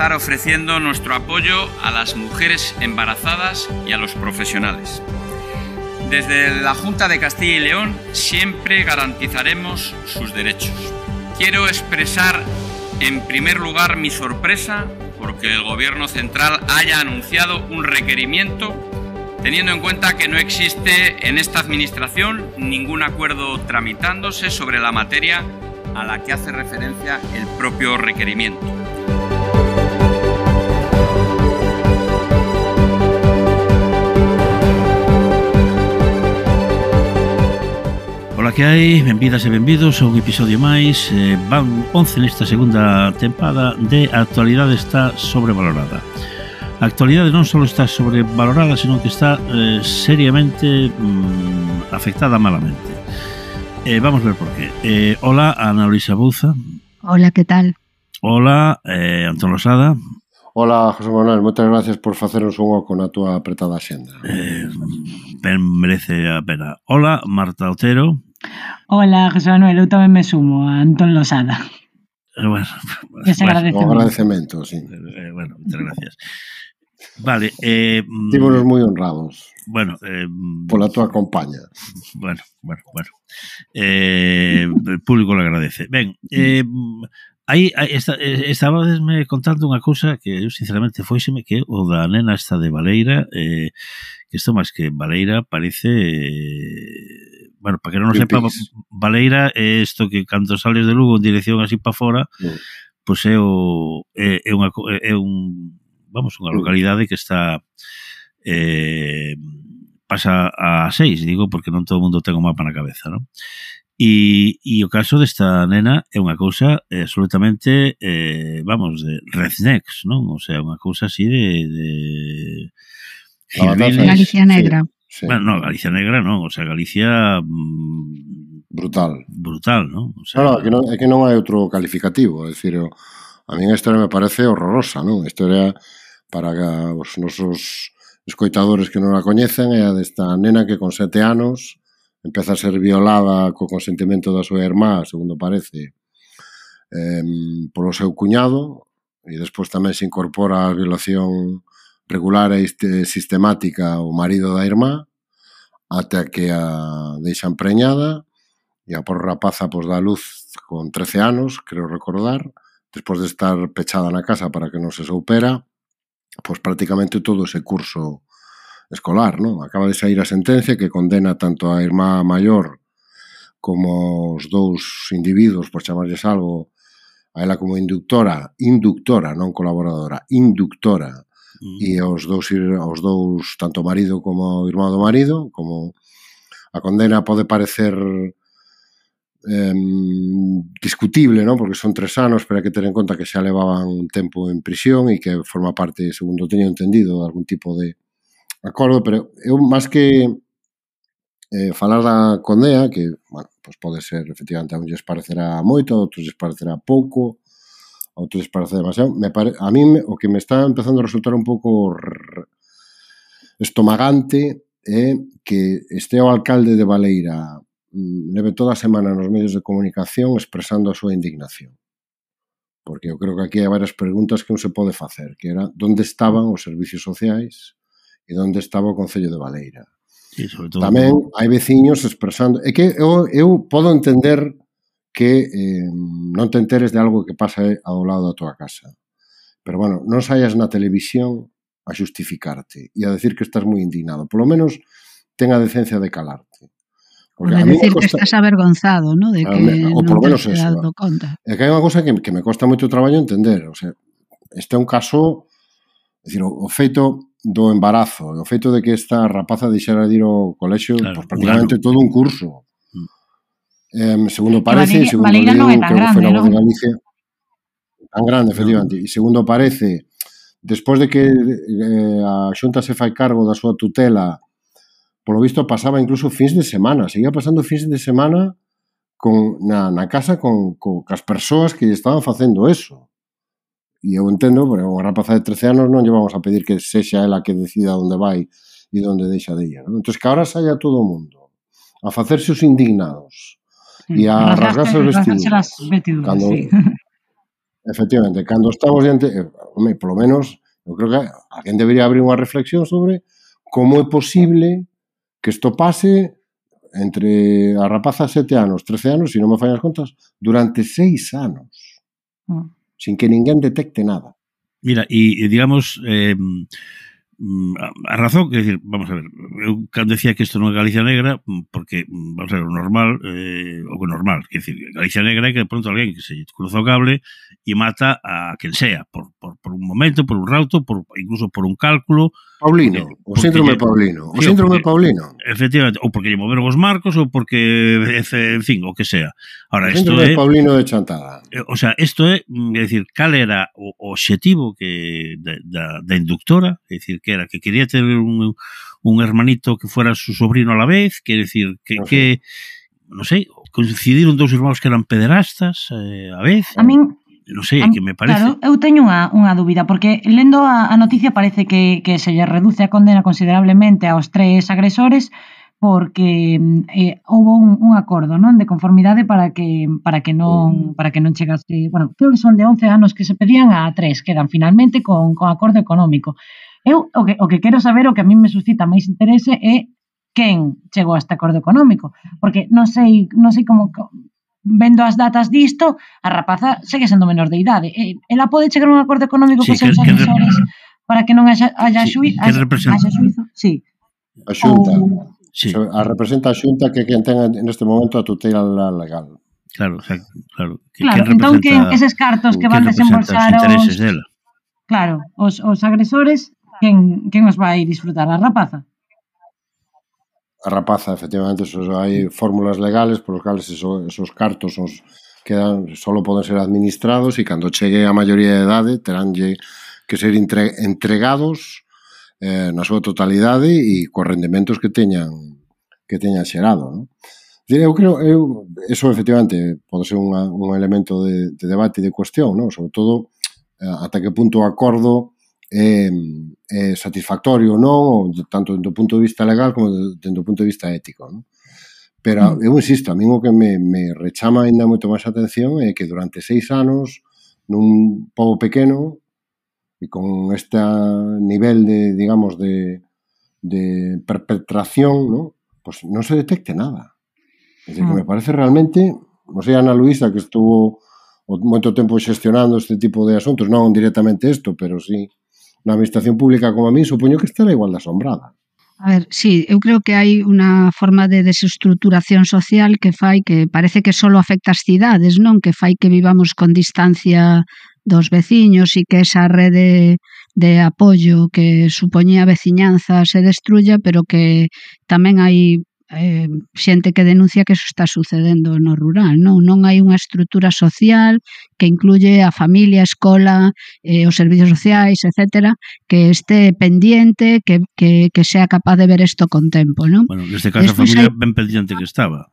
ofreciendo nuestro apoyo a las mujeres embarazadas y a los profesionales. Desde la Junta de Castilla y León siempre garantizaremos sus derechos. Quiero expresar en primer lugar mi sorpresa porque el Gobierno central haya anunciado un requerimiento teniendo en cuenta que no existe en esta Administración ningún acuerdo tramitándose sobre la materia a la que hace referencia el propio requerimiento. Ola que hai, benvidas e benvidos a un episodio máis eh, Van 11 nesta segunda tempada de actualidade está sobrevalorada A actualidade non só está sobrevalorada Senón que está eh, seriamente mm, afectada malamente eh, Vamos ver por qué eh, Hola, Ana Luisa Bouza Hola, que tal? Hola, eh, Antón Losada Hola, José Manuel, moitas gracias por facernos un oco na túa apretada xenda. Eh, ben merece a pena. Hola, Marta Otero. Ola, José Manuel, eu tamén me sumo a Antón Losada. Eh, bueno, Ese bueno, agradecemento. agradecemento, sí. Eh, eh bueno, muchas gracias. Vale, eh, mm, Tímonos moi honrados. Bueno, eh, mm, pola túa compañía. Bueno, bueno, bueno. Eh, el público lo agradece. Ben, eh, mm, Aí esta, eh, estabadesme contando unha cousa que eu sinceramente foiseme que o da nena esta de Valeira eh, que isto máis que Valeira parece eh, bueno, para que non o sepa, Baleira é isto que cando sales de Lugo en dirección así para fora, mm. pois é o é, é unha é un vamos, unha mm. localidade que está eh, pasa a seis, digo, porque non todo o mundo ten o mapa na cabeza, non? E, e o caso desta nena é unha cousa eh, absolutamente, eh, vamos, de rednecks, non? O sea, unha cousa así de... de Galicia Negra. Sí. Sí. Bueno, no, Galicia Negra non, o sea, Galicia... Mm, brutal. Brutal, non? O sea, claro, que non, é que non hai outro calificativo, é dicir, a min a historia me parece horrorosa, non? A historia para os nosos escoitadores que non a coñecen é a desta nena que con sete anos empeza a ser violada co consentimento da súa irmá, segundo parece, eh, polo seu cuñado, e despois tamén se incorpora a violación regular e sistemática o marido da irmá ata que a deixan preñada e a por rapaza pois, da luz con 13 anos, creo recordar, despois de estar pechada na casa para que non se soupera, pois prácticamente todo ese curso escolar, non? Acaba de sair a sentencia que condena tanto a irmá maior como os dous individuos, por chamarlles algo, a ela como inductora, inductora, non colaboradora, inductora mm. e aos dous, aos dous, tanto o marido como o irmão do marido, como a condena pode parecer eh, discutible, non? porque son tres anos, pero hai que ter en conta que xa levaban un tempo en prisión e que forma parte, segundo teño entendido, de algún tipo de acordo, pero eu máis que eh, falar da condea, que bueno, pues pode ser, efectivamente, a un lles parecerá moito, a outros lles parecerá pouco, outro les parece demasiado. Me pare, a mí o que me está empezando a resultar un pouco estomagante é que este o alcalde de Baleira mm, leve toda a semana nos medios de comunicación expresando a súa indignación. Porque eu creo que aquí hai varias preguntas que non se pode facer, que era onde estaban os servicios sociais e onde estaba o Concello de Baleira. Sí, sobre todo... Tamén hai veciños expresando... É que eu, eu podo entender que eh, non te enteres de algo que pasa eh, ao lado da tua casa. Pero bueno, non saias na televisión a justificarte e a decir que estás moi indignado. Por lo menos ten a decencia de calarte. Porque de a decir costa... que estás avergonzado, ¿no? De que me... o non por lo menos eso. Dado ¿eh? conta. É que hai unha cosa que, que me costa moito traballo entender. O sea, este é un caso... É dicir, o, o feito do embarazo, o feito de que esta rapaza deixara de ir ao colexio, claro, pues, prácticamente claro. todo un curso. Eh, segundo parece, Valeria, segundo Valeria Leo, non é tan que grande, non? Galicia, tan grande, efectivamente. E segundo parece, despois de que eh, a Xunta se fai cargo da súa tutela, polo visto pasaba incluso fins de semana, seguía pasando fins de semana con, na, na casa con, con as persoas que estaban facendo eso. E eu entendo, porque unha rapaza de 13 anos non lle vamos a pedir que sexa ela que decida onde vai e onde deixa de ir. Non? Entón, que agora saia todo o mundo a facerse os indignados e a rasgarse, os vestidos. Rasgarse as vestiduras, cando, sí. Efectivamente, cando estamos diante, eh, home, polo menos, eu creo que alguén debería abrir unha reflexión sobre como é posible que isto pase entre a rapaza sete anos, 13 anos, se si non me fallan as contas, durante seis anos, mm. sin que ninguén detecte nada. Mira, e digamos, eh, Mm, a razón, que decir, vamos a ver, eu cando decía que isto non é Galicia Negra, mm, porque, mm, vamos a ver, o normal, eh, o que normal, que decir, Galicia Negra é que de pronto alguén que se cruza o cable e mata a quen sea, por, por, por un momento, por un rauto, por, incluso por un cálculo, Paulino, o síndrome Paulino, o síndrome porque, Paulino. Efectivamente, ou porque lle moveron os marcos ou porque en fin, o que sea. Ahora o isto é Paulino de chantada. Eh, o sea, isto é, mm, é dicir, cal era o obxectivo que da, da, da inductora, é dicir, que era que quería ter un, un hermanito que fuera su sobrino a la vez, quer decir, que, no sé. que non sei, coincidiron dous irmãos que eran pederastas eh, a vez. A min non sei, é que me parece. Claro, eu teño unha, unha dúbida, porque lendo a, a noticia parece que, que se lle reduce a condena considerablemente aos tres agresores, porque eh, houve un, un acordo non de conformidade para que para que non mm. para que non chegase, bueno, creo que son de 11 anos que se pedían a 3, quedan finalmente con con acordo económico. Eu o que o que quero saber o que a min me suscita máis interese é quen chegou a este acordo económico, porque non sei non sei como vendo as datas disto, a rapaza segue sendo menor de idade. E, ela pode chegar a un acordo económico sí, cos seus asesores para que non haxa, haxa, sí, xui, haxa, haxa xuizo. Sí. A xunta. O... sí. A representa a xunta que quen ten neste momento a tutela legal. Claro, o sea, claro. Que, claro que entón que eses cartos que van desembolsar os intereses os, dela. Claro, os, os agresores, quen, quen os vai disfrutar a rapaza? a rapaza, efectivamente, so, hai fórmulas legales polos cales eso, esos cartos os quedan solo poden ser administrados e cando chegue a maioría de edade teránlle que ser entre, entregados eh, na súa totalidade e cos rendementos que teñan que teñan xerado, non? Eu creo, eu, eso efectivamente pode ser unha, un elemento de, de debate e de cuestión, non? sobre todo eh, ata que punto o acordo é, é satisfactorio non, tanto do punto de vista legal como do, punto de vista ético. Non? Pero mm. eu insisto, a mí o que me, me rechama ainda moito máis atención é que durante seis anos, nun pobo pequeno, e con este nivel de, digamos, de, de perpetración, ¿no? pues pois non se detecte nada. É decir, que ah. me parece realmente, o sea, Ana Luisa, que estuvo moito tempo xestionando este tipo de asuntos, non directamente isto, pero sí na administración pública como a min, supoño que estará igual de asombrada. A ver, sí, eu creo que hai unha forma de desestructuración social que fai que parece que só afecta as cidades, non? Que fai que vivamos con distancia dos veciños e que esa rede de apoio que supoñía a veciñanza se destruya, pero que tamén hai eh, xente que denuncia que eso está sucedendo no rural, non? Non hai unha estrutura social que incluye a familia, a escola, eh, os servicios sociais, etcétera, que este pendiente, que, que, que sea capaz de ver isto con tempo, non? Bueno, neste caso Después a familia hai... ben pendiente que estaba.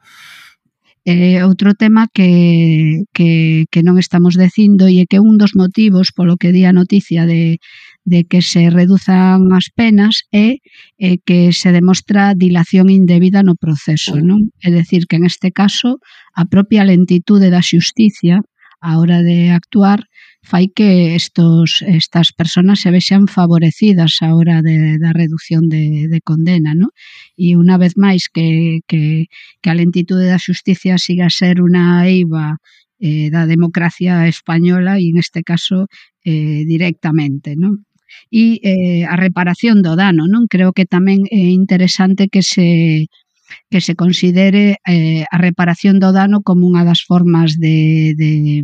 Eh, outro tema que, que, que non estamos dicindo e é que un dos motivos polo que di a noticia de, de que se reduzan as penas é eh, que se demostra dilación indebida no proceso. Non? É dicir, que en este caso a propia lentitude da xusticia a hora de actuar fai que estos, estas personas se vexan favorecidas a hora de, da reducción de, de condena, ¿no? E unha vez máis que, que, que a lentitude da xusticia siga a ser unha eiva eh, da democracia española e en este caso eh, directamente, ¿no? E eh, a reparación do dano, non? Creo que tamén é interesante que se que se considere eh, a reparación do dano como unha das formas de, de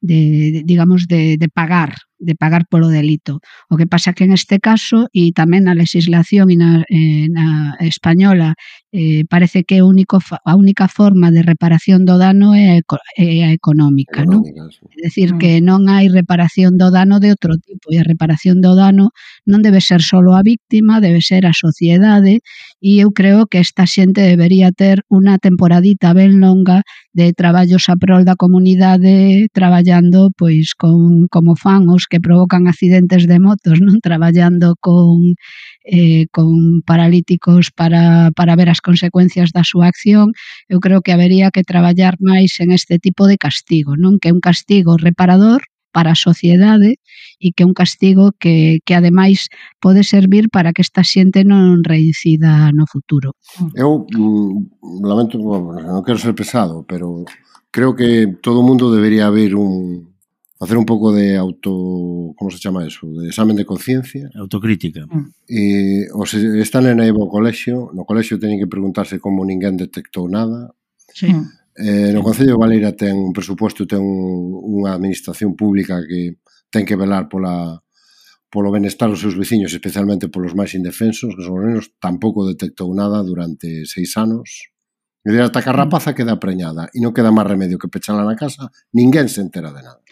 de digamos, de, de pagar, de pagar polo delito. O que pasa que en este caso, e tamén na legislación e na, eh, na española, eh, parece que único, a única forma de reparación do dano é, é a económica. non? É dicir, ah. que non hai reparación do dano de outro tipo, e a reparación do dano non debe ser só a víctima, debe ser a sociedade, e eu creo que esta xente debería ter unha temporadita ben longa de traballos a prol da comunidade traballando pois con como fan os que provocan accidentes de motos, non? Traballando con eh, con paralíticos para, para ver as consecuencias da súa acción, eu creo que habería que traballar máis en este tipo de castigo, non? Que é un castigo reparador para a sociedade e que é un castigo que, que ademais pode servir para que esta xente non reincida no futuro. Eu mm, lamento, non quero ser pesado, pero creo que todo o mundo debería haber un facer un pouco de auto, como se chama eso, de examen de conciencia, autocrítica. Mm. E os están en Evo colexio, no colexio teñen que preguntarse como ninguén detectou nada. Sí. Mm. Eh, no Concello de Valeira ten un presupuesto, ten un, unha administración pública que ten que velar pola polo benestar dos seus veciños, especialmente polos máis indefensos, que son os nenos, tampouco detectou nada durante seis anos. E de ata que a mm. rapaza queda preñada e non queda máis remedio que pechala na casa, ninguén se entera de nada.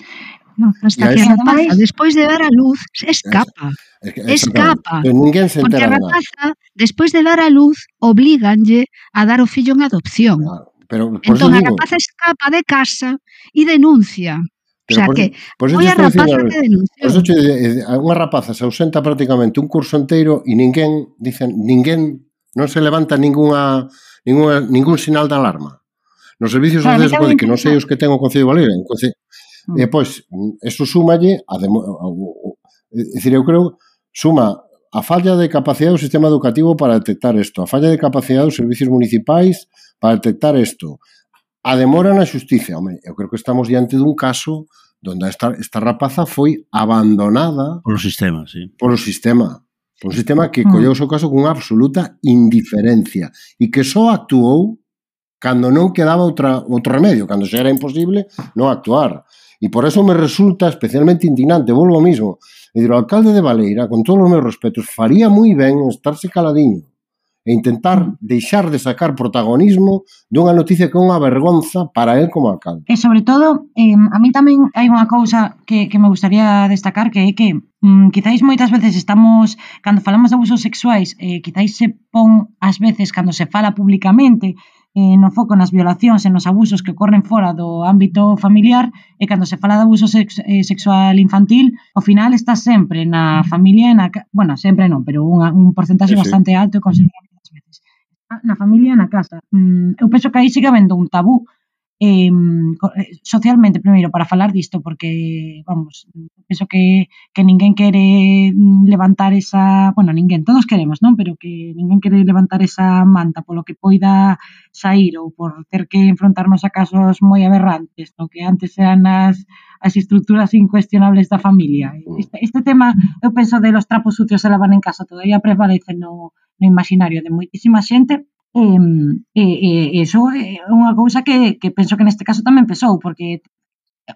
No, hasta que a rapaza, despois de dar a luz, escapa. Es, escapa. Pero ninguén se entera Porque a rapaza, de despois de dar a luz, oblíganlle a dar o fillo en adopción. Claro. Pero por entón, a rapaza escapa de casa e denuncia. Pero o sea por, que por foi a rapaza que denunciou. Por eso unha eh, rapaza se ausenta prácticamente un curso inteiro e ninguén, dicen, ninguén non se levanta ninguna, ninguna ningún sinal de alarma. Nos servicios claro, sociales pode que non sei os que ten o Concello de Valera. Concello, eh, mm. E pois, eso súmalle a, demo, a, a, a, decir, eu creo suma a falla de capacidade do sistema educativo para detectar isto, a falla de capacidade dos servicios municipais, para detectar isto. A demora na xustiza, home, eu creo que estamos diante dun caso donde esta, esta rapaza foi abandonada polo sistema, sí. polo sistema. Por un sistema que mm. colleu o seu caso cunha absoluta indiferencia e que só actuou cando non quedaba outra, outro remedio, cando xa era imposible non actuar. E por eso me resulta especialmente indignante, volvo ao mismo, e dir, o alcalde de Valeira, con todos os meus respetos, faría moi ben estarse caladiño e intentar deixar de sacar protagonismo dunha noticia que é unha vergonza para el como alcalde. E sobre todo, eh, a mí tamén hai unha cousa que, que me gustaría destacar que é que mm, quizáis moitas veces estamos, cando falamos de abusos sexuais, eh, quizáis se pon ás veces cando se fala públicamente eh, no foco nas violacións e nos abusos que ocorren fora do ámbito familiar e cando se fala de abuso sex eh, sexual infantil, ao final está sempre na familia, e na, bueno, sempre non, pero unha, un porcentaxe sí, sí. bastante alto e considerable na familia e na casa. Mm, eu penso que aí sigue habendo un tabú eh, socialmente, primeiro, para falar disto, porque, vamos, penso que, que ninguén quere levantar esa, bueno, ninguén, todos queremos, non? Pero que ninguén quere levantar esa manta polo que poida sair ou por ter que enfrontarnos a casos moi aberrantes, no que antes eran as, as estructuras incuestionables da familia. Mm. Este, este tema, eu penso, de los trapos sucios se lavan en casa, todavía prevalece no, no imaginario de moitísima xente, E, e, e iso é unha cousa que, que penso que neste caso tamén pesou, porque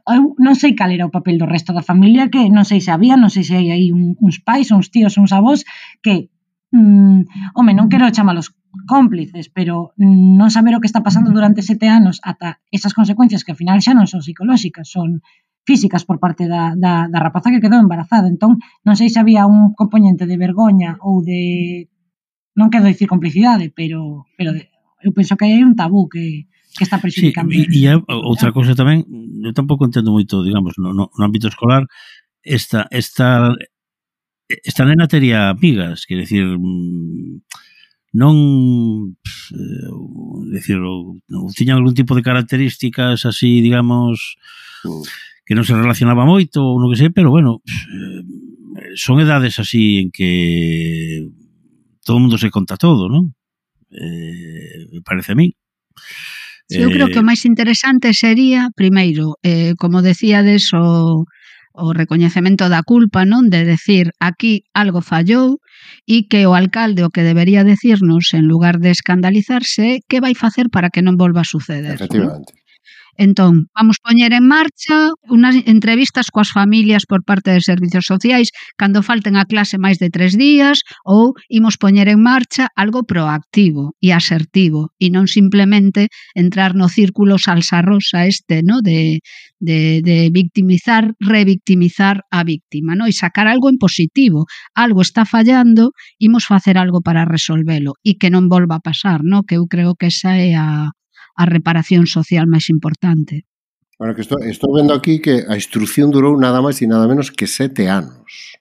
eu non sei cal era o papel do resto da familia, que non sei se había, non sei se hai aí un, uns pais, uns tíos, uns avós, que, mm, home, non quero chamalos cómplices, pero non saber o que está pasando durante sete anos ata esas consecuencias que ao final xa non son psicolóxicas, son físicas por parte da, da, da rapaza que quedou embarazada. Entón, non sei se había un componente de vergoña ou de non quero dicir complicidade, pero pero eu penso que hai un tabú que que está prejudicando. Sí, e, e outra cousa tamén, eu tampouco entendo moito, digamos, no, no, no ámbito escolar, esta esta esta nena tería amigas, quer decir, mm, non eh, decir, tiñan algún tipo de características así, digamos, mm. que non se relacionaba moito ou non que sei, pero bueno, eh, son edades así en que todo o mundo se conta todo, non? Eh, parece a mí. Sí, eu creo eh, que o máis interesante sería, primeiro, eh, como decíades, o, o recoñecemento da culpa, non? De decir, aquí algo fallou e que o alcalde o que debería decirnos, en lugar de escandalizarse, que vai facer para que non volva a suceder. Efectivamente. Non? Entón, vamos poñer en marcha unhas entrevistas coas familias por parte de servizos sociais cando falten a clase máis de tres días ou imos poñer en marcha algo proactivo e asertivo e non simplemente entrar no círculo salsa rosa este, no? De, de, de victimizar, revictimizar a víctima, no? E sacar algo en positivo. Algo está fallando, imos facer algo para resolvelo e que non volva a pasar, no? Que eu creo que esa é a, a reparación social máis importante. Bueno, que estou, estou vendo aquí que a instrucción durou nada máis e nada menos que sete anos.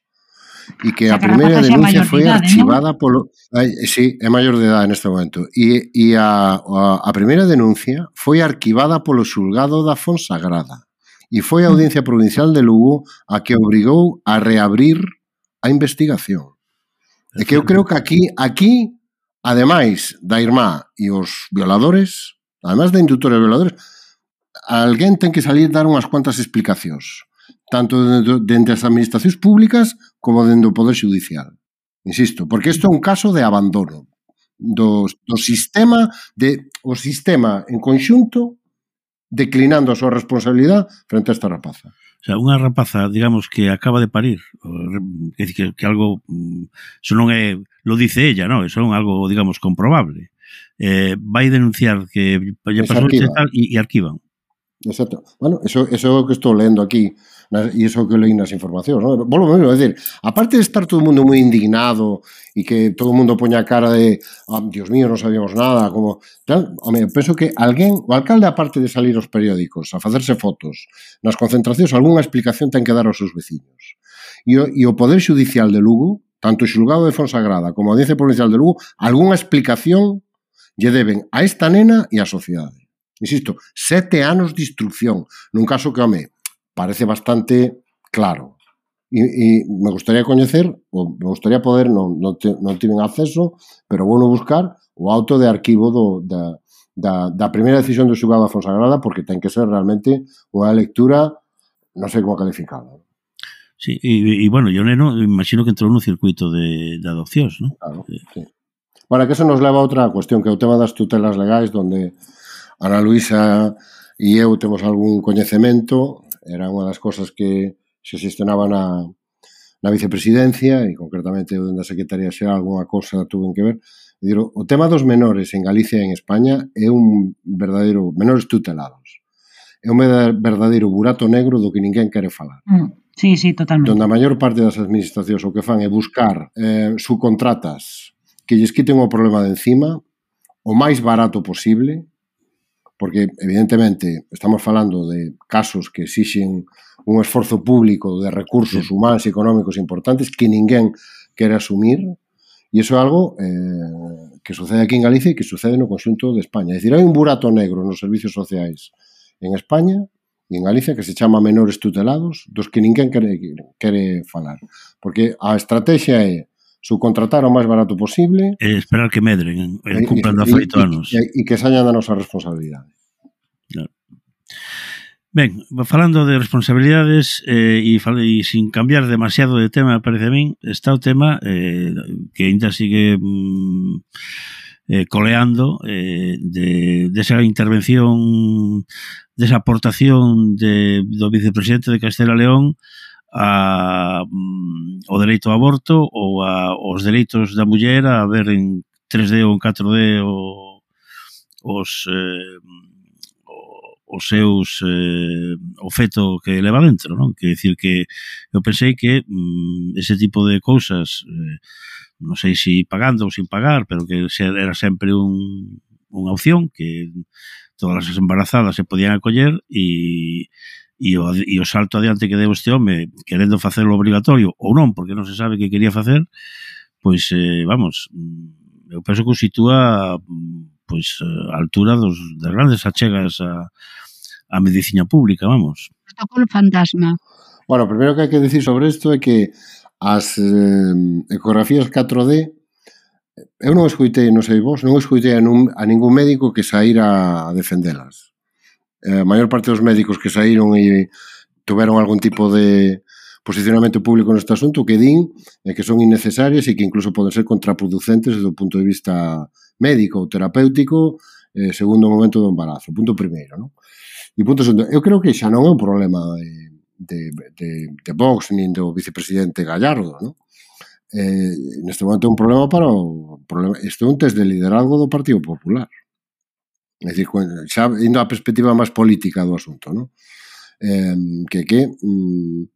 E que a, a primeira denuncia foi de ¿eh, archivada ¿no? polo Ay, sí, é maior de edade neste momento. E, e a, a, a primeira denuncia foi arquivada polo xulgado da Fonsagrada e foi a mm. Audiencia Provincial de Lugo a que obrigou a reabrir a investigación. E que eu creo que aquí aquí ademais da irmá e os violadores además de indutores e violadores, alguén ten que salir dar unhas cuantas explicacións, tanto dentro, dentro das administracións públicas como dentro do Poder Judicial. Insisto, porque isto é un caso de abandono do, do sistema, de, o sistema en conxunto declinando a súa responsabilidade frente a esta rapaza. O sea, unha rapaza, digamos, que acaba de parir, que, que, que algo, mm, eso non é, lo dice ella, non, eso é algo, digamos, comprobable eh, vai denunciar que lle pasou e tal e, e arquivan. Exacto. Bueno, eso, eso que estou lendo aquí e iso que leí nas informacións, ¿no? Volvo mesmo, é decir, aparte de estar todo o mundo moi indignado e que todo o mundo poña cara de oh, Dios mío, non sabíamos nada, como tal, home, penso que alguén, o alcalde aparte de salir aos periódicos a facerse fotos nas concentracións, algunha explicación ten que dar aos seus veciños. E o, e o Poder Judicial de Lugo, tanto o Xulgado de Fonsagrada como a Audiencia Provincial de Lugo, algunha explicación lle deben a esta nena e a sociedade. Insisto, sete anos de instrucción, nun caso que a me parece bastante claro. E, e me gustaría coñecer, ou me gustaría poder, non, non, te, non tiven acceso, pero vou no buscar o auto de arquivo do, da, da, da primeira decisión do xugado da Fonsagrada porque ten que ser realmente unha lectura non sei como calificada. Sí, e, e bueno, yo neno, imagino que entrou no circuito de, de adopcións, non? Claro, eh, sí. Ora, que eso nos leva a outra cuestión, que é o tema das tutelas legais, onde Ana Luisa e eu temos algún coñecemento, era unha das cosas que se xestionaba na, na vicepresidencia e concretamente eu da Secretaría Xeral algunha cosa tuve que ver. E diro, o tema dos menores en Galicia e en España é un verdadeiro menores tutelados. É un verdadeiro burato negro do que ninguén quere falar. Mm. Sí, sí, totalmente. Donde a maior parte das administracións o que fan é buscar eh, subcontratas que lles quiten o problema de encima o máis barato posible, porque evidentemente estamos falando de casos que exixen un esforzo público de recursos sí. humanos e económicos importantes que ninguén quere asumir e iso é algo eh, que sucede aquí en Galicia e que sucede no conxunto de España. É dicir, hai un burato negro nos servicios sociais en España e en Galicia que se chama menores tutelados dos que ninguén quere, quere falar. Porque a estrategia é subcontratar o máis barato posible. E esperar que medren, e, cumplan da feito anos. E, e, e que sañan da nosa responsabilidade. Claro. Ben, falando de responsabilidades eh, e, e sin cambiar demasiado de tema, parece a min, está o tema eh, que ainda sigue mm, eh, coleando eh, de, de esa intervención, desa aportación de, do vicepresidente de Castela León a, mm, o dereito ao aborto ou a, os dereitos da muller a ver en 3D ou en 4D o, os, eh, os seus eh, o feto que leva dentro, non? Que decir que eu pensei que mm, ese tipo de cousas eh, non sei se si pagando ou sin pagar, pero que era sempre un, unha opción que todas as embarazadas se podían acoller e e o, e o salto adiante que deu este home querendo facelo obligatorio ou non, porque non se sabe que quería facer, pois, eh, vamos, mm, eu penso que o sitúa mm, pois, eh, a altura dos, das grandes achegas a, a medicina pública, vamos. Protocolo fantasma. Bueno, o primeiro que hai que decir sobre isto é que as eh, ecografías 4D eu non escoitei, non sei vos, non escoitei a, nun, a ningún médico que saíra a defendelas eh, a maior parte dos médicos que saíron e tuveron algún tipo de posicionamento público neste asunto que din é que son innecesarias e que incluso poden ser contraproducentes desde o punto de vista médico ou terapéutico eh, segundo o momento do embarazo, punto primeiro, non? E punto segundo, eu creo que xa non é un problema de, de, de, de Vox nin do vicepresidente Gallardo, non? eh, neste momento é un problema para o problema, este é un test de liderazgo do Partido Popular. É dicir, xa indo á perspectiva máis política do asunto, non? Eh, que que mm,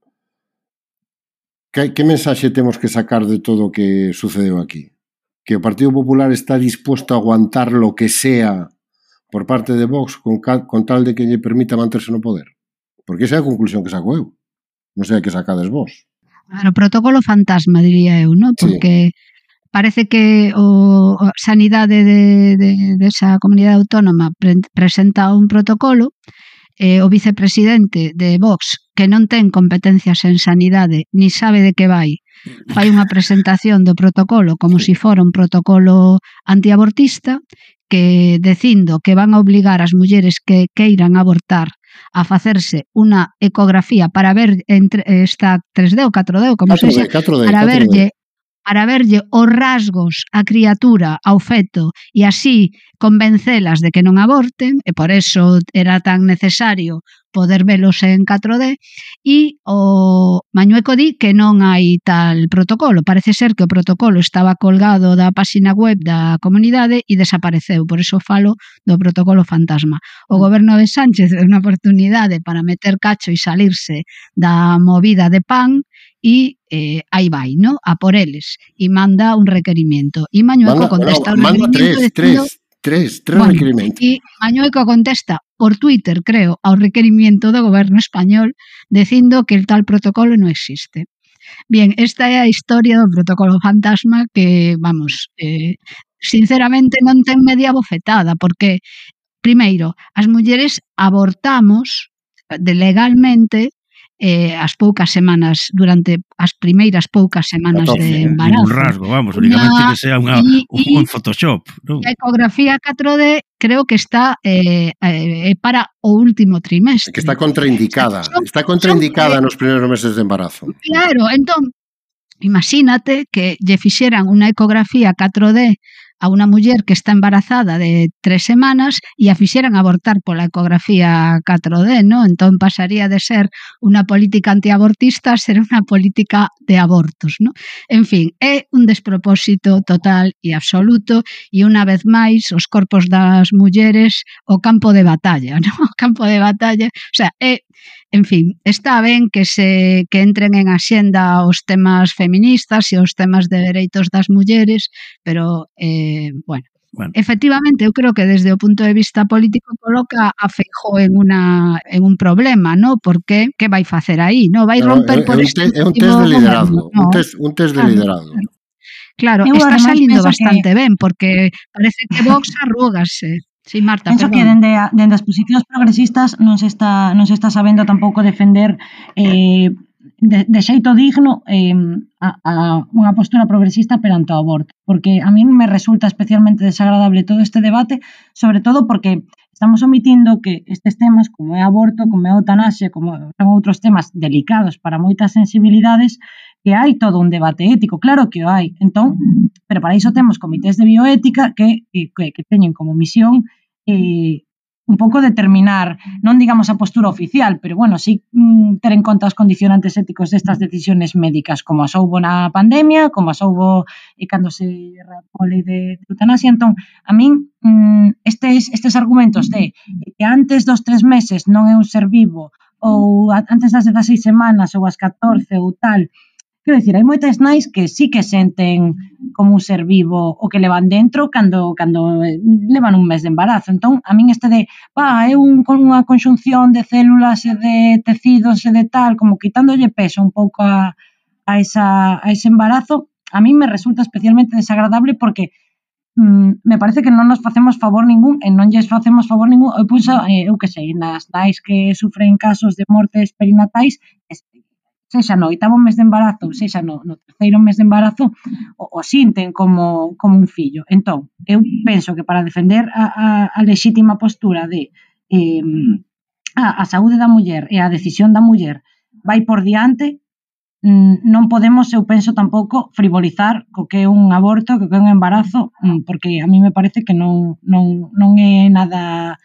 que, que mensaxe temos que sacar de todo o que sucedeu aquí? Que o Partido Popular está disposto a aguantar lo que sea por parte de Vox con, con tal de que lle permita manterse no poder. Porque esa é a conclusión que saco eu. Non sei a que sacades vos. Claro, protocolo fantasma, diría eu, non? Porque sí parece que o, a sanidade de, de, de esa comunidade autónoma pre, presenta un protocolo eh, o vicepresidente de Vox que non ten competencias en sanidade ni sabe de que vai fai unha presentación do protocolo como se si fora un protocolo antiabortista que decindo que van a obligar as mulleres que queiran abortar a facerse unha ecografía para ver entre esta 3D ou 4D, como 4D, se xa, 4D, para 4D. verlle para verlle os rasgos á criatura, ao feto, e así convencelas de que non aborten, e por eso era tan necesario poder velos en 4D, e o Mañueco di que non hai tal protocolo. Parece ser que o protocolo estaba colgado da páxina web da comunidade e desapareceu, por eso falo do protocolo fantasma. O goberno de Sánchez é unha oportunidade para meter cacho e salirse da movida de pan, e eh, aí vai, no? a por eles, e manda un requerimento. E Mañueco contesta no, un manda requerimento tres, dicindo, tres. Tres, tres bueno, requerimentos. E Mañueco contesta por Twitter, creo, ao requerimento do goberno español dicindo que el tal protocolo non existe. Bien, esta é a historia do protocolo fantasma que, vamos, eh, sinceramente non ten media bofetada, porque, primeiro, as mulleres abortamos eh, de legalmente eh, as poucas semanas, durante as primeiras poucas semanas 14, de eh, embarazo. Un rasgo, vamos, únicamente que sea unha, y, un, un Photoshop. ¿no? A ecografía 4D creo que está eh, eh, para o último trimestre. Que está contraindicada, está contraindicada nos primeiros meses de embarazo. Claro, entón, imagínate que lle fixeran unha ecografía 4D a unha muller que está embarazada de tres semanas e a fixeran abortar pola ecografía 4D, ¿no? Entón pasaría de ser unha política antiabortista a ser unha política de abortos, ¿no? En fin, é un despropósito total e absoluto e unha vez máis os corpos das mulleres o campo de batalla, ¿no? O campo de batalla, o sea, é En fin, está ben que se que entren en axenda os temas feministas e os temas de dereitos das mulleres, pero eh, bueno, Bueno. Efectivamente, eu creo que desde o punto de vista político coloca a Feijó en una en un problema, ¿no? Porque que vai facer aí, ¿no? Vai romper por é, este É un test de liderazgo, no? un test un test de claro, liderazgo. Claro, claro está salindo bastante que... ben porque parece que Vox arrogase. Sí, Marta, Penso perdón. que dende, dende as posicións progresistas non se está, non se está sabendo tampouco defender eh, de, de xeito digno eh, a, a unha postura progresista perante o aborto, porque a min me resulta especialmente desagradable todo este debate, sobre todo porque estamos omitindo que estes temas como é aborto, como é eutanasia, como son outros temas delicados para moitas sensibilidades, que hai todo un debate ético, claro que o hai. Entón, pero para iso temos comités de bioética que, que, que teñen como misión eh, un pouco determinar, non digamos a postura oficial, pero bueno, sí mm, ter en conta os condicionantes éticos destas decisiones médicas, como as houbo na pandemia, como as houbo e cando se rapole a lei de, de eutanasia. Entón, a min mm, estes, estes argumentos de eh, que antes dos tres meses non é un ser vivo ou antes das 16 semanas ou as 14 ou tal, Quero dicir, hai moitas nais que sí que senten como un ser vivo o que levan dentro cando cando eh, levan un mes de embarazo. Entón, a min este de, pa, é un, con unha conxunción de células e de tecidos e de tal, como quitándolle peso un pouco a, a, esa, a ese embarazo, a min me resulta especialmente desagradable porque mm, me parece que non nos facemos favor ningún eh, e non lles facemos favor ningún eu, penso, eh, eu eh, que sei, nas nais que sufren casos de mortes perinatais sexa no oitavo mes de embarazo, sexa no, no terceiro mes de embarazo, o, o sinten como, como un fillo. Entón, eu penso que para defender a, a, a lexítima postura de eh, a, a saúde da muller e a decisión da muller vai por diante, mm, non podemos, eu penso tampouco, frivolizar co que é un aborto, co que é un embarazo, mm, porque a mí me parece que non, non, non é nada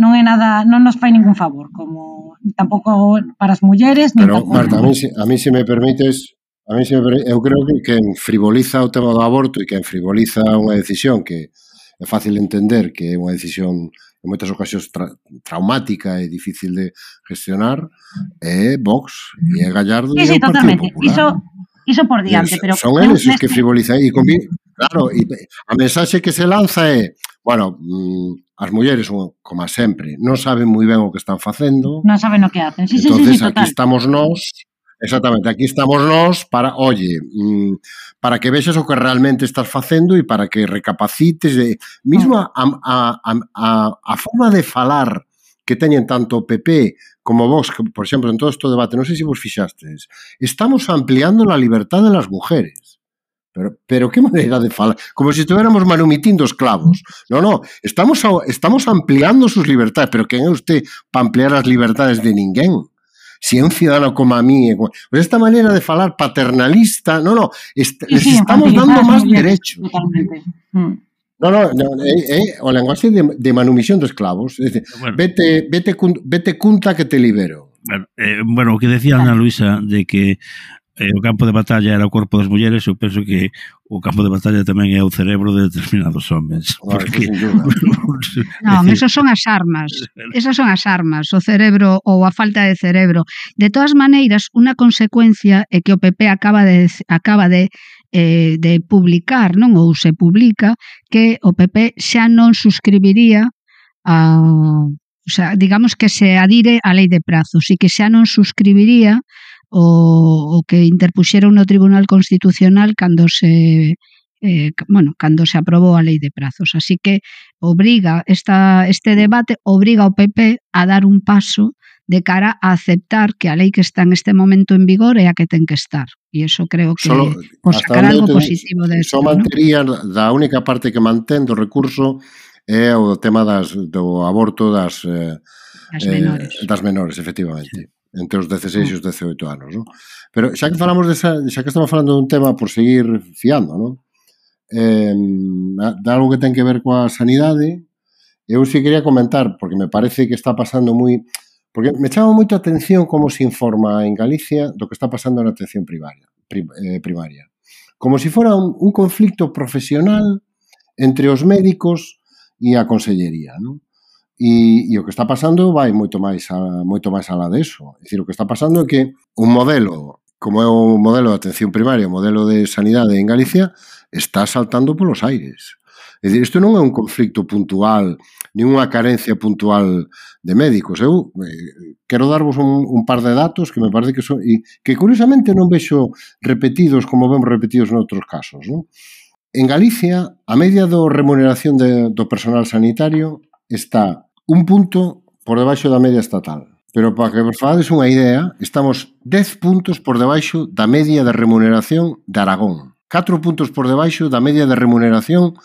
non é nada, non nos fai ningún favor, como tampouco para as mulleres, Pero. Marta, a mí, a mí se me permites, a mí se me permites, eu creo que quen frivoliza o tema do aborto e quen frivoliza unha decisión que é fácil entender que é unha decisión en moitas ocasións tra traumática e difícil de gestionar, é Vox e é Gallardo sí, sí, e é o Partido Popular. Iso, iso por diante, pero... Son eles os que frivolizan e convi... Claro, e a mensaxe que se lanza é bueno, mm, as mulleres son como sempre, non saben moi ben o que están facendo. Non saben o que hacen. Sí, entonces, sí, sí, sí, aquí total. estamos nós, exactamente, aquí estamos nós para, oye, mm, para que vexas o que realmente estás facendo e para que recapacites de mismo a, a, a, a, a forma de falar que teñen tanto o PP como vos, que, por exemplo, en todo este debate, non sei se vos fixastes, estamos ampliando la libertad de las mujeres. Pero, pero que maneira de falar, como se si estuviéramos manumitindo os clavos. No, no, estamos, estamos ampliando sus libertades, pero quen é usted para ampliar as libertades de ninguén? Si é un ciudadano como a mí, pues esta maneira de falar paternalista, no, no, est sí, les sí, estamos dando máis derechos. Totalmente. Mm. No, no, no é, é o lenguaxe de, de manumisión dos clavos. É decir, bueno, vete, vete, vete cunta que te libero. Bueno, eh, bueno, o que decía Ana Luisa de que e o campo de batalla era o corpo das mulleres, eu penso que o campo de batalla tamén é o cerebro de determinados homens. Claro, porque... non, decir... esas son as armas. Esas son as armas, o cerebro ou a falta de cerebro. De todas maneiras, unha consecuencia é que o PP acaba de acaba de eh, de publicar, non ou se publica, que o PP xa non suscribiría a, o sea, digamos que se adire a lei de prazos e que xa non suscribiría o, o que interpuxera no Tribunal Constitucional cando se eh, bueno, cando se aprobou a lei de prazos. Así que obriga esta, este debate, obriga ao PP a dar un paso de cara a aceptar que a lei que está en este momento en vigor é a que ten que estar. E iso creo que Solo, por sacar algo ten, positivo de isto. Só mantería ¿no? da única parte que mantén do recurso é o tema das, do aborto das, eh, das, eh, menores. das menores, efectivamente. Sí entre os 16 e os mm. 18 anos, non? Pero xa que falamos desa, xa que estamos falando dun tema por seguir fiando, non? Eh, de algo que ten que ver coa sanidade, eu si quería comentar, porque me parece que está pasando moi... Porque me chama moito a atención como se informa en Galicia do que está pasando na atención primaria. Prim, eh, primaria. Como se si fora un, un conflicto profesional entre os médicos e a Consellería, non? E, e o que está pasando vai moito máis a, moito máis alá deso. De é dicir, o que está pasando é que un modelo, como é o modelo de atención primaria, o modelo de sanidade en Galicia, está saltando polos aires. É dicir, isto non é un conflicto puntual, nin unha carencia puntual de médicos. Eu eh, quero darvos un, un par de datos que me parece que son, e, que curiosamente non vexo repetidos como vemos repetidos noutros casos. Non? En Galicia, a media do remuneración de, do personal sanitario está un punto por debaixo da media estatal. Pero para que vos fades unha idea, estamos 10 puntos por debaixo da media de remuneración de Aragón, 4 puntos por debaixo da media de remuneración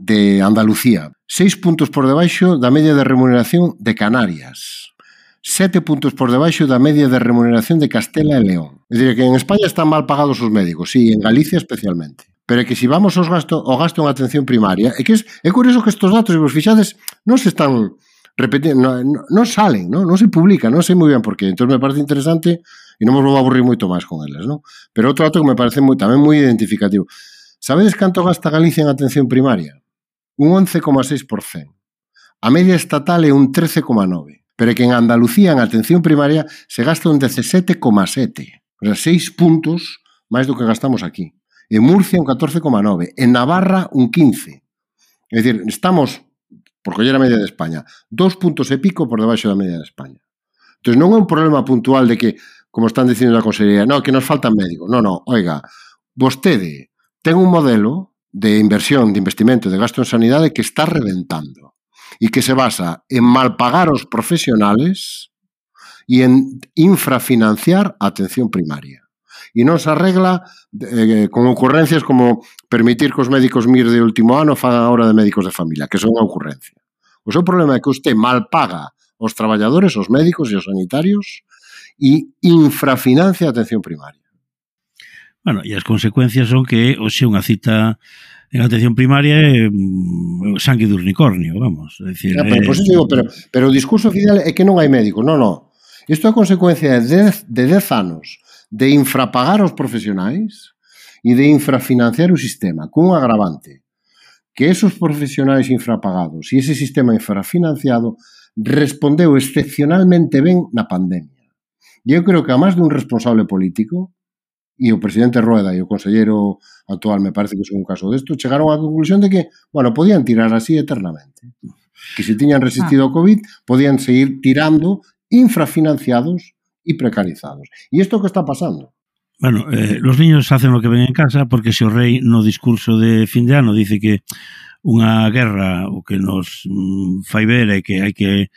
de Andalucía, 6 puntos por debaixo da media de remuneración de Canarias, 7 puntos por debaixo da media de remuneración de Castela e León. É dicir, que en España están mal pagados os médicos, sí, en Galicia especialmente. Pero é que se si vamos aos gasto, ao gasto en atención primaria, é que es, é curioso que estes datos, se vos fixades, non se están repetindo, non, non salen, non, non se publica, non sei moi ben por que. Entón me parece interesante e non vos vou aburrir moito máis con eles, non? Pero outro dato que me parece moi, tamén moi identificativo. Sabedes canto gasta Galicia en atención primaria? Un 11,6%. A media estatal é un 13,9%. Pero é que en Andalucía, en atención primaria, se gasta un 17,7%. O sea, 6 puntos máis do que gastamos aquí en Murcia un 14,9, en Navarra un 15. É dicir, estamos, por coller a media de España, dos puntos e pico por debaixo da media de España. Entón, non é un problema puntual de que, como están dicindo na Consellería, no, que nos faltan médicos. Non, non, oiga, vostede ten un modelo de inversión, de investimento, de gasto en sanidade que está reventando e que se basa en malpagar os profesionales e en infrafinanciar a atención primaria e non se arregla eh, con ocurrencias como permitir que os médicos MIR de último ano fan a hora de médicos de familia, que son unha ocurrencia. O seu problema é que usted mal paga os traballadores, os médicos e os sanitarios e infrafinancia a atención primaria. Bueno, e as consecuencias son que hoxe unha cita en atención primaria é mm, sangue de unicornio, vamos. É dicir, ya, pero, eh, pues, pois, digo, pero, pero o discurso final é que non hai médicos, non, non. Isto é consecuencia de 10 de 10 anos de infrapagar os profesionais e de infrafinanciar o sistema, cun agravante, que esos profesionais infrapagados e ese sistema infrafinanciado respondeu excepcionalmente ben na pandemia. E eu creo que a máis dun responsable político, e o presidente Rueda e o consellero actual, me parece que son un caso desto, chegaron á conclusión de que, bueno, podían tirar así eternamente. Que se tiñan resistido ah. ao COVID, podían seguir tirando infrafinanciados y precarizados. E isto que está pasando? Bueno, eh, los niños hacen lo que ven en casa porque se o rei no discurso de fin de ano dice que unha guerra o que nos mm, fai ver é que hai que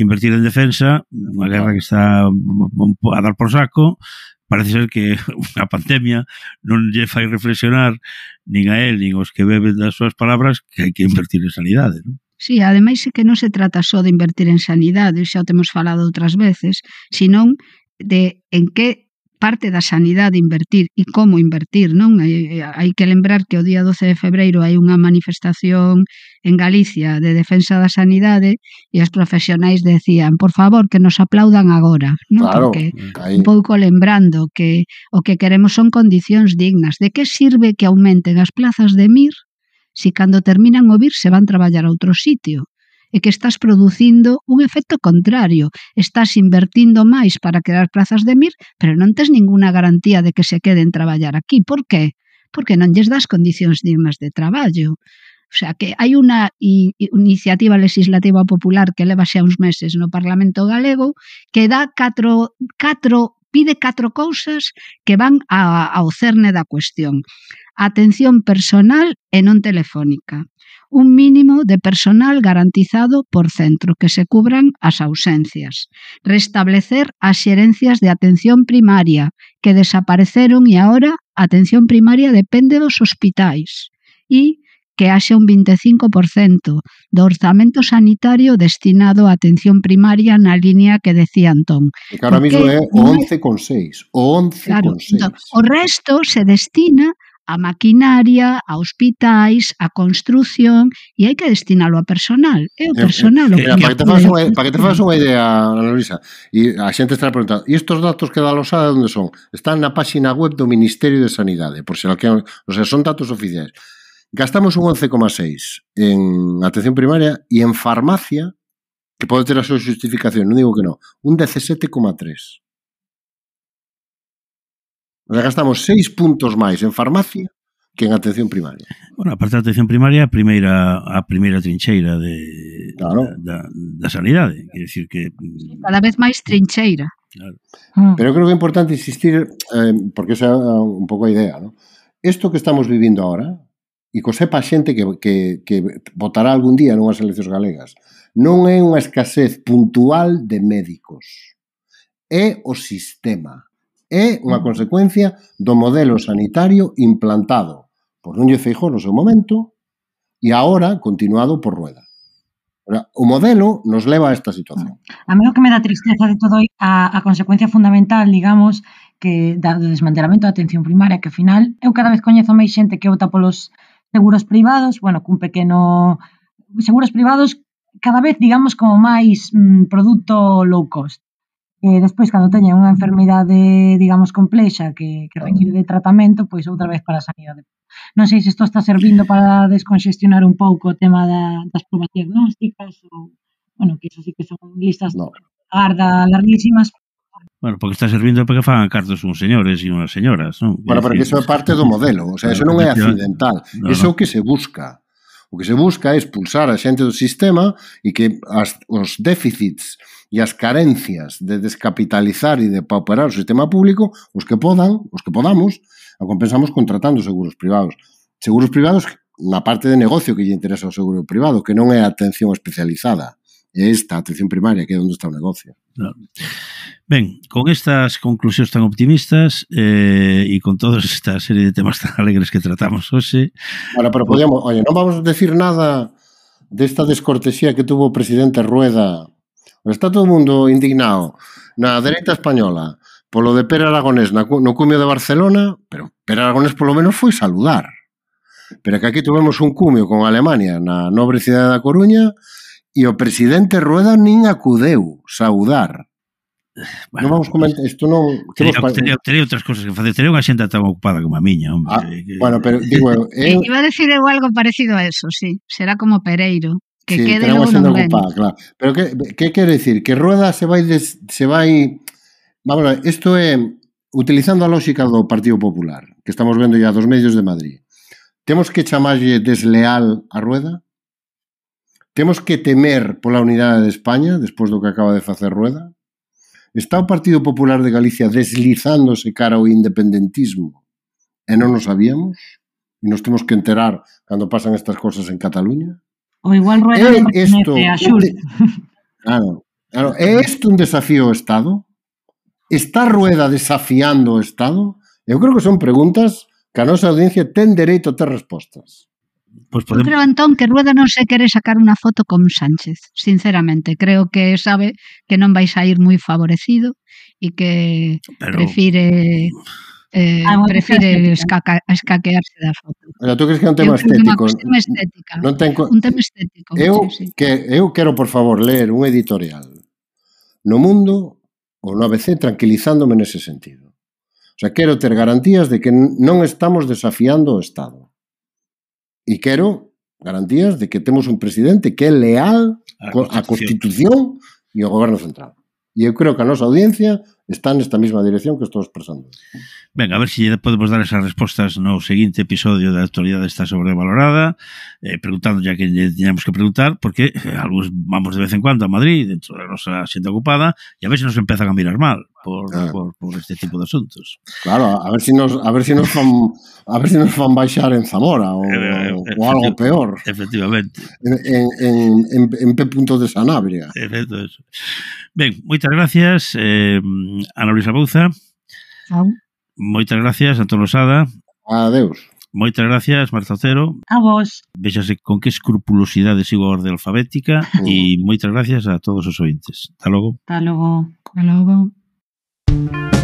invertir en defensa, unha guerra que está a dar por saco, parece ser que a pandemia non lle fai reflexionar nin a él, nin os que beben das súas palabras que hai que invertir en sanidade, non? Sí, ademais é que non se trata só de invertir en sanidade, xa o temos falado outras veces, senón de en que parte da sanidade invertir e como invertir, non? Hai, hai que lembrar que o día 12 de febreiro hai unha manifestación en Galicia de defensa da sanidade e os profesionais decían, por favor, que nos aplaudan agora, non? Claro, Porque aí... un pouco lembrando que o que queremos son condicións dignas. De que sirve que aumenten as plazas de MIR si cando terminan o vir se van traballar a outro sitio, e que estás producindo un efecto contrario. Estás invertindo máis para crear plazas de MIR, pero non tes ninguna garantía de que se queden traballar aquí. Por qué? Porque non lles das condicións dignas de traballo. O sea, que hai unha iniciativa legislativa popular que leva xa uns meses no Parlamento Galego que dá catro, catro pide catro cousas que van a, ao cerne da cuestión. Atención personal e non telefónica. Un mínimo de personal garantizado por centro que se cubran as ausencias. Restablecer as xerencias de atención primaria que desapareceron e agora a atención primaria depende dos hospitais. E que haxe un 25% do orzamento sanitario destinado á atención primaria na liña que decía Antón. Que ahora mismo é o 11,6. O 11,6. Claro, entón, o resto se destina a maquinaria, a hospitais, a construción e hai que destinalo a personal. É o personal eh, eh, o que... Para que te unha, para que te fas unha idea, Ana Luisa, e a xente está preguntando, e estes datos que da Losada onde son? Están na páxina web do Ministerio de Sanidade, por se que, o sea, son datos oficiais. Gastamos un 11,6 en atención primaria e en farmacia, que pode ter a súa justificación, non digo que non, un 17,3. O sea, gastamos 6 puntos máis en farmacia que en atención primaria. Bueno, a da atención primaria, a primeira a primeira trincheira de claro. da, da sanidade, quer decir que cada vez máis trincheira. Claro. Ah. Pero creo que é importante insistir eh, porque esa é un pouco a idea, ¿no? Isto que estamos vivindo agora, e que sepa a xente que, que, que votará algún día nunhas eleccións galegas. Non é unha escasez puntual de médicos. É o sistema. É unha mm. consecuencia do modelo sanitario implantado por Núñez Feijó no seu momento e agora continuado por Rueda. O modelo nos leva a esta situación. A mí o que me dá tristeza de todo a, a consecuencia fundamental, digamos, que da, do desmantelamento da atención primaria, que ao final eu cada vez coñezo máis xente que vota polos seguros privados, bueno, cun pequeno seguros privados cada vez, digamos, como máis mm, produto low cost. E despois, cando teñen unha enfermidade, digamos, complexa que, que require de tratamento, pois outra vez para a sanidade. Non sei se isto está servindo para descongestionar un pouco o tema da, das probas diagnósticas ou, bueno, que iso sí que son listas no. agarda larguísimas, Bueno, porque está servindo para que fagan cartos uns señores e eh, unhas señoras, non? Bueno, porque iso é parte do modelo, o sea, eso non é accidental, iso é o que se busca. O que se busca é expulsar a xente do sistema e que as, os déficits e as carencias de descapitalizar e de pauperar o sistema público, os que podan, os que podamos, a compensamos contratando seguros privados. Seguros privados na parte de negocio que lle interesa o seguro privado, que non é a atención especializada é esta atención primaria, que é onde está o negocio. Claro. Ben, con estas conclusións tan optimistas eh, e con toda esta serie de temas tan alegres que tratamos hoxe... Bueno, pero podíamos... Oye, non vamos a decir nada desta descortesía que tuvo o presidente Rueda. Está todo o mundo indignado na dereita española polo de Pere Aragonés na, no cumio de Barcelona, pero Pere Aragonés polo menos foi saludar. Pero que aquí tuvemos un cumio con Alemania na nobre cidade da Coruña E o presidente Rueda nin acudeu saudar. Bueno, non vamos comentar, isto non... Tería, tería, tería outras cousas que facer, tería unha xenta tan ocupada como a miña, hombre. Ah, que... bueno, pero digo... Eu... Iba a decir eu algo parecido a eso, sí. Será como Pereiro, que sí, quede logo non ocupada, claro. Pero que, que quere decir? Que Rueda se vai... Des, se vai... Vamos a ver, isto é utilizando a lógica do Partido Popular, que estamos vendo ya dos medios de Madrid. Temos que chamarlle desleal a Rueda? Temos que temer pola unidade de España despois do que acaba de facer Rueda? Está o Partido Popular de Galicia deslizándose cara ao independentismo e non nos sabíamos? E nos temos que enterar cando pasan estas cosas en Cataluña? O igual Rueda é isto, a Xul. Claro, claro, é isto un desafío ao Estado? Está Rueda desafiando o Estado? Eu creo que son preguntas que a nosa audiencia ten dereito a ter respostas. Pois podemos... Creo, Antón, que Rueda non se quere sacar unha foto con Sánchez, sinceramente. Creo que sabe que non vai ir moi favorecido e que Pero... prefire eh, ah, prefire escaca, escaquearse da foto. Pero tú crees que é un tema eu estético? tema estética. Non ten... Un tema estético. Eu, sí. que, eu quero, por favor, ler un editorial no mundo ou no ABC tranquilizándome nese sentido. O sea, quero ter garantías de que non estamos desafiando o Estado. E quero garantías de que temos un presidente que é leal á Constitución. Constitución e ao Goberno Central. E eu creo que a nosa audiencia está nesta mesma dirección que estou expresando. Ben, a ver se si podemos dar esas respostas no seguinte episodio da actualidade está sobrevalorada, eh, preguntando ya que lle tiñamos que preguntar, porque eh, algúns vamos de vez en cuando a Madrid, dentro da nosa xente ocupada, e a ver se nos empezan a mirar mal por, ah. por, por este tipo de asuntos. Claro, a ver si nos a ver si nos fan, a ver si nos van baixar en Zamora o, eh, eh o algo peor. Efectivamente. En, en, en, en P. de Sanabria. Efecto eso. Ben, moitas gracias eh, Ana Luisa Bouza. Au. Moitas gracias Antón Sada. Adeus. Moitas gracias, Marta Otero. A vos. Véxase con que escrupulosidade sigo a orde alfabética mm. e moitas gracias a todos os ointes. Hasta logo. Hasta logo. Hasta logo. Thank you.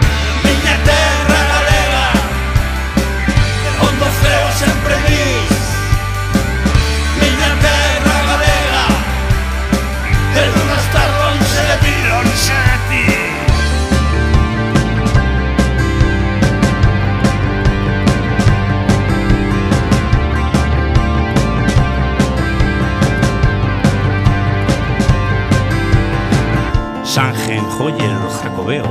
en Joyer Jacobeo.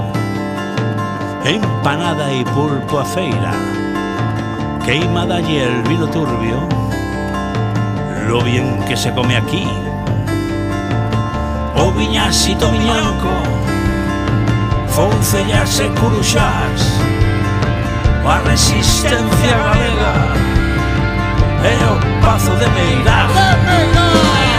Empanada e pulpo a feira. Queima dalle el vino turbio. Lo bien que se come aquí. O viñasito miñanco Foncellas e curuxás A resistencia galega. E o pazo de De Meirás